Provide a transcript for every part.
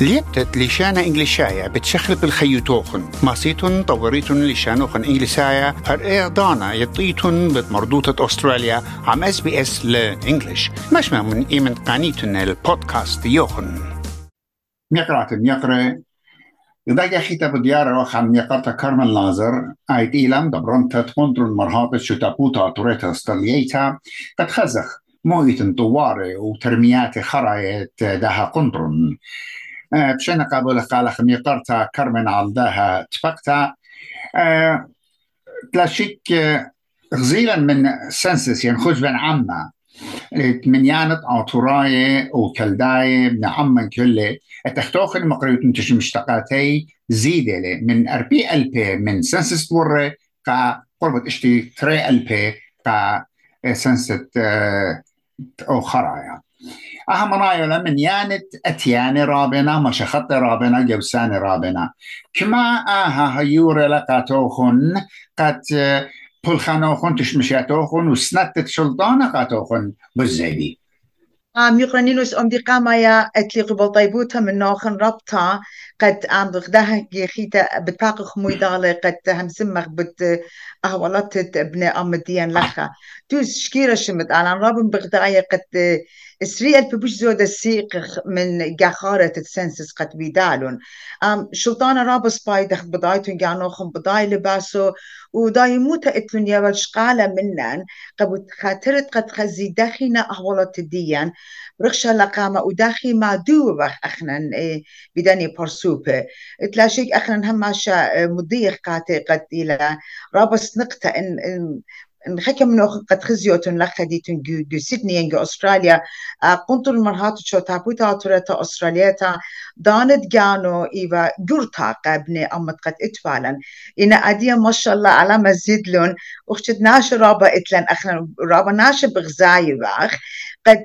ليبتت لشانا إنجليشايا بتشخل بالخيوتوخن ماسيتون طوريتون لشانوخن إنجليسايا. هر اعضانا يطيتون بمردوطة أستراليا. عم إس بي إس لإنجليش. مش من إيمن قانيتون البودكاست يوخن. ميقرات ميقرة إذا خيتا بديارة وخان ميقرتا كارمن لازر. آيت إيلام دبرونتا تمندرون مرهابة شتابوتا توريتا استراليتا قد خزخ مويتن طواري وترميات خرايت داها قندرون بشينا قابل قال ميقرتا كرمن عالداها تفقتا تلاشيك غزيلا من سنسس يعني خوش بن عما من يانت عطوراي وكلداي من عمان كله. أتختوخن مقريت انتش مشتقاتي زيدة من أربي البي من سنسس بوري قا قربت إشتي تري البي قا سنست أو خرايا أهم رايو من يانت أتياني رابنا مش خط رابنا جوساني رابنا. كما آها هيور لقاتوخن قد پلخانوخن تشمشاتوخن وسنتت شلطانة قاتوخن بالزيبي آم يقرنينوس أم دي قامايا أتلي قبل طيبوتا من نوخن ربطا قد آم بغداها جيخيتا بتاق خموي دالي قد هم سمخ بت اهولت ابن أم ديان لخا. توس شكيرا شمت على رابن بغدايا قد سري ألف بوش زود السيق من جاخارة السنسس قد بيدالون. أم شلطانة رابس باي دخ بدايتون جانوخن بداي لباسو وداي موتا اتلون يا شقالة منن قد خاطرت قد خزي داخينا أهولت الديان رخشة لقامة وداخي ما دوبخ اخنا بداني برسوبة تلاشيك اخنا هماشا مضيق قاتي قد إلى رابس نقطة إن, إن نخكي منو قد خزيوتن لخديتن جو جو سيدني ينجو أستراليا قنطر المرهات شو تابوتا تورتا أستراليا تا دانت جانو إيوا جورتا قبني أمت قد إتفالا إن أديا ما شاء الله على مزيد لون أختت ناش رابا إتلن أخنا رابا ناش بغزاي باخ قد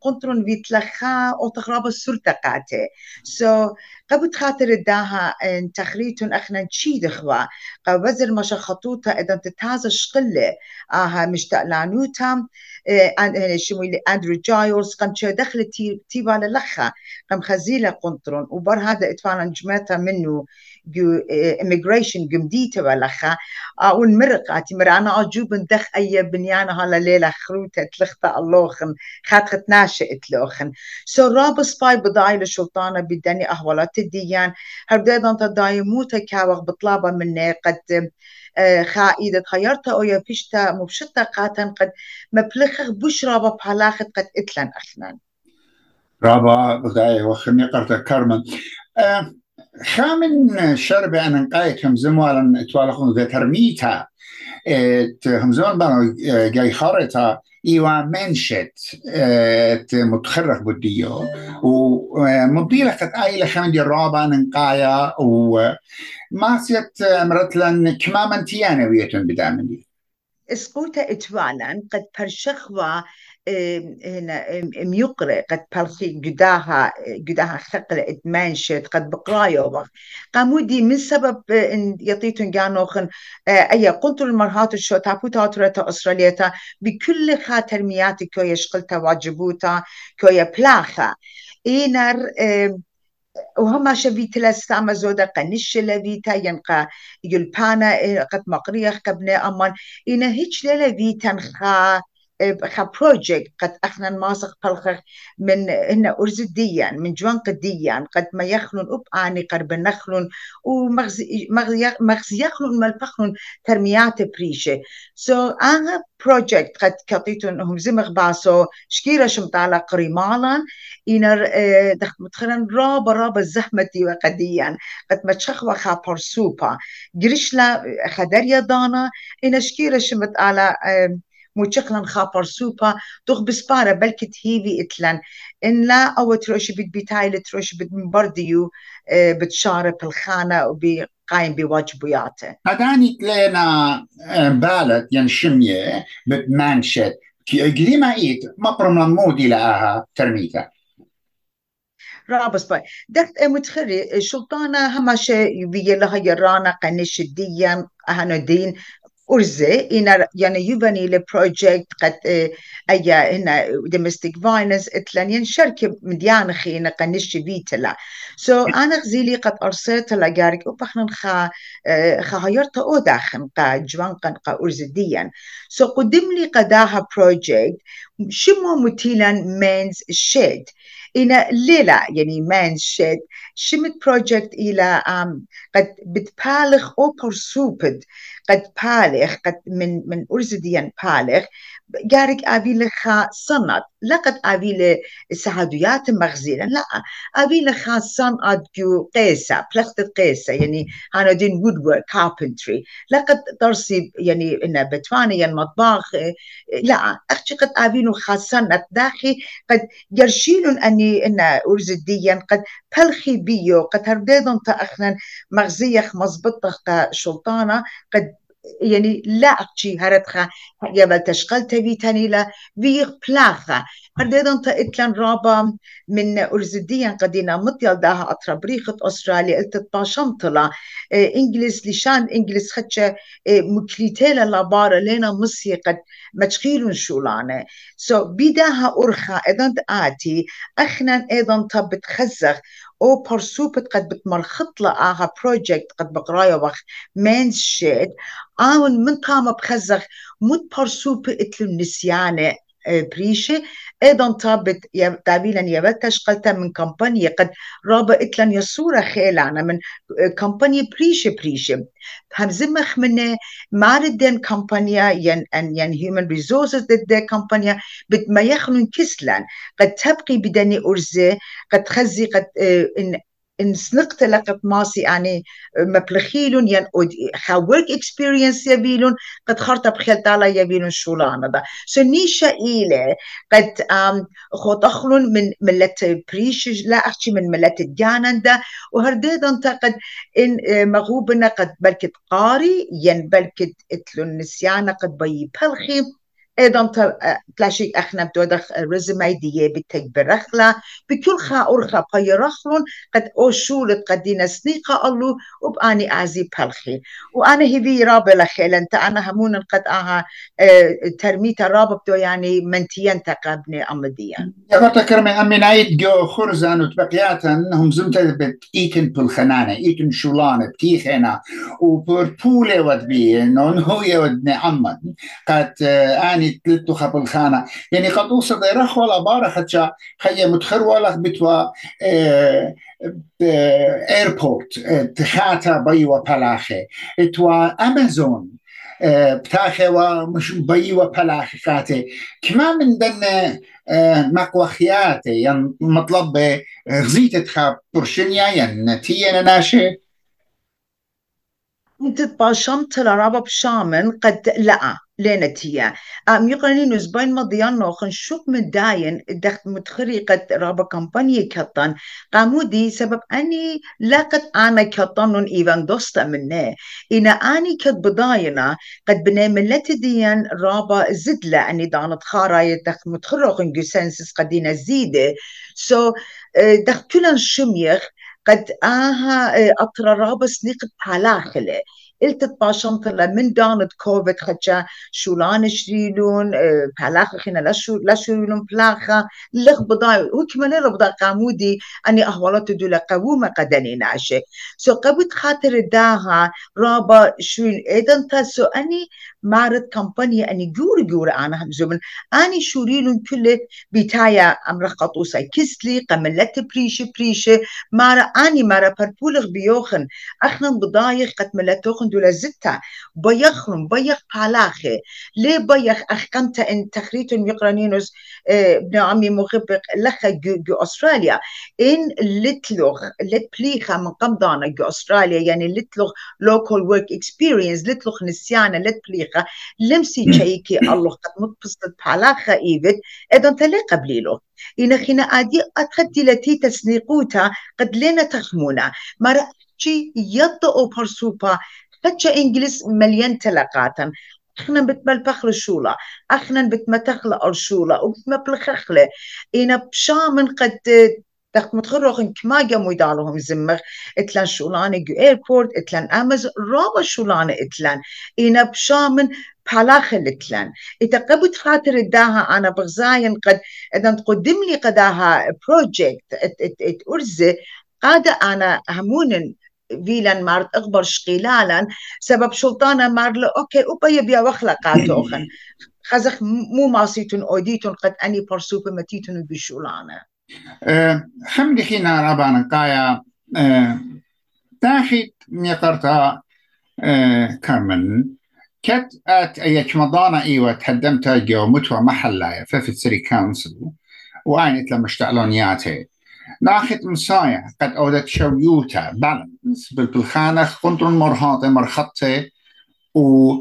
قنطرن بيتلخا أو تخراب السلطة قاتي سو قبل خاطر الداها إن تخريتون أخنا تشيد خوا قبل وزر مشا خطوطة إذا تتازا شقلة آها مشتاق لانوتا شمولي أندرو جايلز قم شو دخل تيبا للخا قم خزيلة قنطرون وبر هذا اتفانا جمعتا منه. جو immigration جمديته ولخا. اون مرقاتي مرانا أجوب دخ أي بنيانا هلا ليلة خروتة تلختا اللوخن خاتخت ناشئت لوخن. سو رابس باي بداي لشلطانة بدني اهولات الديان هرديدان تداي موتا كاوغ بطلابة مني قد خائدة خيرتا أو يفشتا مبشتا قاتن قد مبلخ بش رابا بحلاخت قد اتلن أخنان. رابا بداي وخمي قرتا كارمن أه خامن شرب أن نقايت هم زموالا توالخون ذا ترميتا همزون بانو جاي خارطة إيوا منشت متخرخ بديو ومضي لك آي لخمن دي الرابع نقايا وما سيت مرتلن كما من تيانا ويتن بدامن دي اسقوطة اتوالا قد برشخوا ميقرأ قد بلخي جداها جداها ثقل اتمانشت قد بقرايو قامودي من سبب إن يطيتون جانوخن اي قلت المرهات الشو تابوتا ترتا أستراليتا بكل خاطر مياتي كو يشقلتا واجبوتا كو يبلاخا إينر وهم شبي تلستا زودا قنش لفيتا ينقى يلبانا قد مقريخ كبني أمان. إنا هيش للفيتا خا خا بروجيكت قد أخنا ماسق قلخ من هنا ارزديا من جوان قديا قد ما يخلون أب آني قرب نخلون ومغزي مغزي يخلون ملفخلون ترميات بريشة. سو so, أنا بروجيكت قد كطيتون هم زمغ باسو شكيرا شمطالة قريمالا إنر دخ متخلن رابا رابا الزحمة دي وقديا قد ما تشخوا خا برسوبا قرشلا خدر دانا إن شكيرا شمطالة موچقلن خاپر سوپا دوغ بسپارة بلكي تهيفي اتلن إن لا أو تروش بد بتايل تروش بد مبرديو بتشارب الخانة وبي قايم بواجبياته هداني تلينا بالت ينشمية بتمانشت كي اجري ما ايت مقرم مودي لها ترميتا رابس باي دخت متخري شلطانة هما شيء يبي لها يرانا قنش الدين أهنا دين أرزة إن يعني يبني لبروجكت قد أي هنا domestic violence إتلان ين شركة مديان خينا قنش بيتلا. سو so أنا غزيلي قد أرسلت لجارك وبخنا خا خا هيرتا أو داخن قا جوان قن قا أرزديا سو so قدم لي قداها بروجكت شمو متيلا مينز شيد. إن ليلة يعني مان شيد شمت بروجكت إلى قد بتبالغ أو برسوبد قد بالغ قد من من أرزديا بالغ. جارك أبي لخا صنعت. لا قد أبي لسعاديات مغزيلا لا أبي لخا صنعت جو قيسة بلخت قيسة يعني أنا دين وودورك كاربنتري لا قد ترسي يعني إن بتواني ين مطبخ لا أختي قد أبي لخا صنعت. داخي قد يرشيلون أني إن أرزديا قد بلخي بيو قد هرديدن تأخنا مغزيخ مزبطة شلطانة قد يعني لا أقشي هردخا يبل تشغل تبي تاني لا بيغ بلاخا هرديدن تأتلن رابا من أرزديا قدينا مطيل داها أطرابريخة أستراليا التطباشم طلا إنجلس لشان إنجلس خدشة مكليتيلا لابارا لينا مصي قد متشغيلون شولانة سو so, بيداها أرخا إذن آتي أخنا إذن تبت خزخ أو برسوبت قد بتمرخط لها بروجكت قد بقرايا وقت مانز شيد آون من قام بخزخ مد برسوب إتلو النسيانة بريشة. أيضا طابت تابيلا يبتش قلتا من كمبانيا قد رابا اتلن يصورة خيلانا من كمبانيا بريشة بريشة. همزمخ من ماردين كمبانيا ين ان ين هيومن ريسورسز ضد كمبانيا بد ما يخلون كسلان. قد تبقي بدني أرزة قد خزي قد إن إن سنقت لقت ماسي يعني مبلخيلون ين خا ورك اكسبيرينس يبيلون قد خرطة بخيل تالا يبيلون شولانة دا سو نيشا إيلة قد خوتخلون من ملت بريش لا أحكي من ملت جانندا وهرديد انت قد إن مغوبنا قد بلكت قاري ين بلكت إتلون نسيانا قد بي بلخي. أيضا تلاشي اخنا بتودخ رزمي دي بتكبرخلا بكل خا اورخا بيرخلون قد أو شولت قدينا سنيقة الله وباني ازي بلخي وأنا هذي رابة لخيل انت أنا همون قد أها ترميتا رابة بتو يعني منتين تقابني امديا يا كرمي امي نايد جو خرزان وتبقياتا انهم زمت بت ايتن بالخنانة ايتن شولانة بتيخنا وبربولة ودبي انه هو يودني عمد قد اني يعني تلتو خبل خانة. يعني قد أوصل رخ ولا بارا حتى خي متخر ولا بتوا ايربورت تخاتا بيوا بلاخي اتوا امازون بتاخي ومش بيوا بلاخي خاتي كما من دن مقوخياتي يعني مطلب غزيت تخاب برشنيا يعني تينا ناشي تباشمت لرابا بشامن قد لا لينتيا. أم يقرني نزبين مضيان نوخن شوك مداين دخت متخريقة رابا كمبانيا كتان. قامو دي سبب أني لقد آنا كتان ايفان دوستا منه. أنا آني كت بداينا قد بنا ملت ديان رابا زدلا أني دانت خاراية دخت متخرقن جسنسس قدينا زيدة. سو so, دخت كلن شميخ قد آها أطرى رابا سنيقة حالاخلة التت باشمت من دانت كوفيد خجا شولان شريلون بلاخة خينا لشو لشريلون بلاخة لغ بضاي وكمان ربضا قامودي أني أهوالات دولا قوومة قدني ناشي. سو قبت خاطر داها رابا شوين إيدن تاسو أني مارد كمبانيا أني جور جور أنا هم زمن أني شوريلون كل بتايا أمر قطوسا كسلي قملت بريشة بريشة مارا أني مارا بربولغ بيوخن. أخنا بضايق قد ملتوخن دولا زتا بيخرم بيخ بالاخي ليه بيخ؟ أخكنت إن تخريط يقرانينوس ابن عمي مغبق لخا جو, أستراليا. إن لتلوغ لتبليخا من قمضانا جو أستراليا يعني لتلوغ local work experience لتلوغ نسيانا لتبليخا لمسي شيكي الله قد متبسط بالاخا إيفت إذن تلي قبليلو؟ إن خينا آدي أتخدي لتي تسنيقوتا قد لنا تخمونا. مرة شي يضعوا برسوبا فتشا إنجلس مليان تلقاتا إحنا بتملبخ الشولة إحنا بتمتخل الشولة وبتمبلخخلة إنا بشامن قد تخت متخرجن كما جمو يدالهم زمر. اتلان شولانه جو ايربورت اتلان امز. رابا شولانه اتلان اينا بشامن بحلاخل اتلان اذا قبت خاطر اداها آنا بغزاين قد اذا تقدم لي قداها بروجكت ات ات ات ارزه. قادة آنا همون فيلان مارت أخبر شقيلالا سبب شلطانة مارلو أوكي اوبا يبيا وخلقاتوخن خزخ مو ماسيتون أوديتون قد أني برسوبة متيتون بشولانة. خمدي خينا رابانا قايا. تاخي ميقرتا كارمن كت أت ايك مضانا إيوه تهدمت جو متوى محلا في سري كونسل. وانت لما اشتعلونياتي ناخذ مسايا قد أودت شويوتا بالانس بالبلخانة خنتون مرهاطة مرخطة و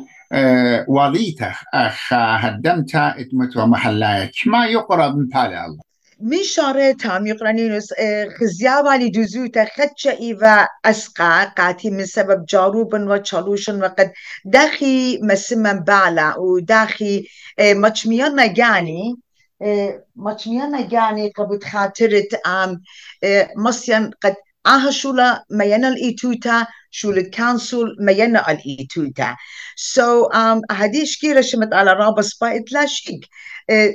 وظيته أخا هدمتا اتمت ومحلاك ما يقرب من بالي الله تام شاره تام يقرنينوس خزيابا لدزوتا خدشة إيفا أسقع قاتي من سبب جاروب و وقد داخي مسمن بالا وداخي مجميان مجاني ما گانی قبود خاطرت خاطرة عام قد شولا ميانا الإيتوتا شولا كانسول ميانا الإيتوتا سو so, um, هديش كيرا شمت على رابس بايت لا شيك.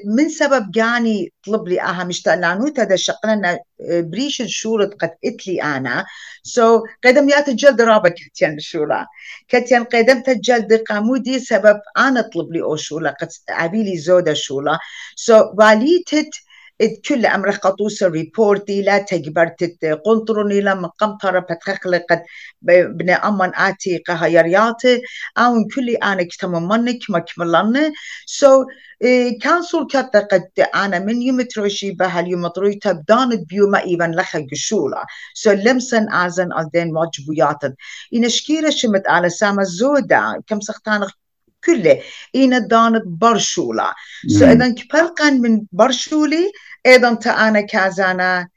من سبب جاني طلب لي آها مشتاق هذا شقنا بريش الشورة قد اتلي آنا. سو so, قدم يات الجلد رابا كتيان الشورة كتيان قدم الجلد قامودي سبب آنا طلب لي أو شورة قد عبيلي زودة شورة سو so, واليتت كل أمر قطوس ريبورتي لا تجبرت قنطرني لما قمطرة بتخلقت بن أمن آتي قهيرياتي أو كل أنا كتممنك مكملن. So, كانسول كتا قد أنا من يوم تروشي بها اليوم ترويتا بدانت بيوما إيفان لخا جشولا سو لمسن آزن ألدين واجبوياتن إن شكيرة شمت على سامة زودا كم سختان كله. إن دانت برشولا. سو إذا كبرقان من برشولي ايضا تانا كازانا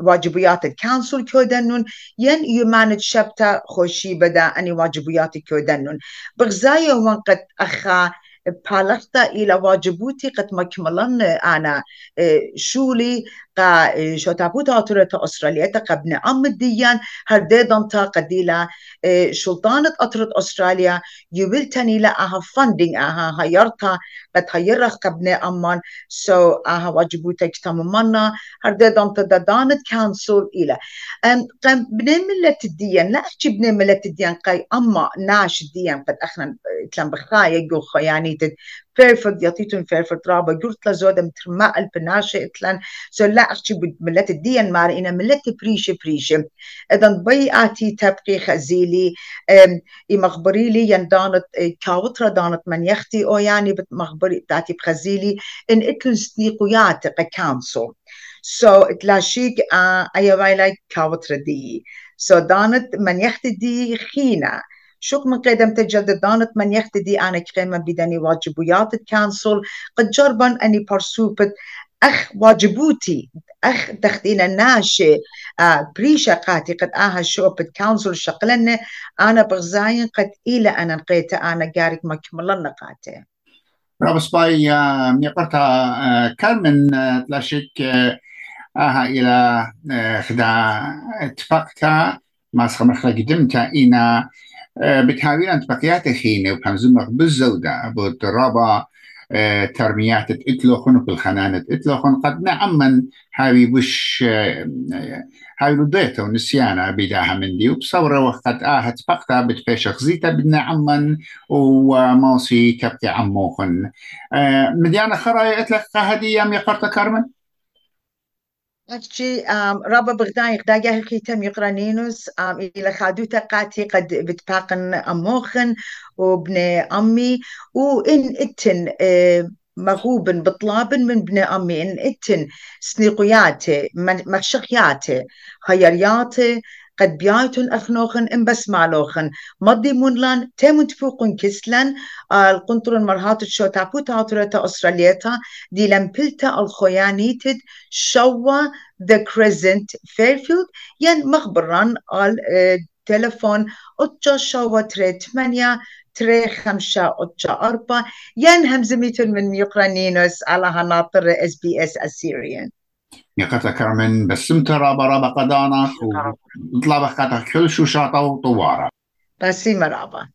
واجبيات الكونسل كودنون. ين يمانج شبتا خوشي بدا اني واجبيات كودنون. بغزايا وقت اخا بالغتا الى واجبوتي قد مكملن انا شولي. قا شوتابوتا أطرة أستراليا قبل أم الديان هرديدان تا قديلا شلطانة أطرة أستراليا يبلتني لها فندing أها هيرتا قد هيرخ قبل أمان سو أها واجبوتا كتاممنا هرديدان تدادانت كانسول إلى قم بني ملة الديان لا أحكي بني ملة الديان قاي أما ناش الديان قد أخنا تلان بخايا جو خياني فيرفورد يعطيتون فيرفورد رابا قلت لزودا مترما البناشة اتلان سو لا أحكي ملت الدين مار إنا ملت بريشة بريشة إذا بي آتي تبقي خزيلي إي مخبري لي يندانت كاوترا دانت من يختي. أو يعني مخبري تاتي بخزيلي إن اتلن سنيقويات كانسو سو so, تلاشيك آه أيا وايلا كاوترا دي. سو so, دانت من يختي دي خينا شوق من قدم تجلد دانت من يختدي أنا كريمة بدني واجبويات كانسل قد جربا أني برسوبت أخ واجبوتي أخ تختينا ناشي آه بريشة قاتي قد آها شوبت كونسل شقلنا أنا بغزاين قد إلى أنا نقيت أنا قارك ما كملنا قاتي رابس باي ميقرتا كارمن تلاشيك آها إلى خدا اتفقتا ما سخمر قدمتا إنا بتحاول بقيات خينة وبحمزمك بالزودة بود رابا ترميات إتلوخن بالخنانة إتلوخن. قد نعمن هاوي وش هاوي رديته ونسيانا بداها من دي. وبصورة وقت آهت بقتا بتفيش خزيتا بدنا عمن وموسي كبتي عموخن. مديانا خراي اتلق هدية ميقرتا كارمن؟ أكشي رابا بغدان يقداجا خيتم يقرانينوس. إلى خادوتا قاتي قد بتباقن أموخن وابن أمي. وإن إتن مغوبن بطلابن من ابن أمي. إن إتن سنيقياتي مخشقياتي خيرياتي قد بيايتون أخنوخن إن بس مالوخن. مضي مونلان تيمون تفوقن كسلن القنطرن مرهات الشو تابو تاوترتا أستراليتا. دي لمبلتا الخويانيتد شوا ذا كريزنت فيرفيلد ين مخبران التلفون أتشا شوا تري تمانيا تري خمسة أتشا أربعة. ين همزميتون من يقرانينوس على هناطر اس بي اس اسيريان يقتا كرمن بسمت رابا رابا قدانك وطلابك كل شو شاطا وطوارا بسيمة رابا.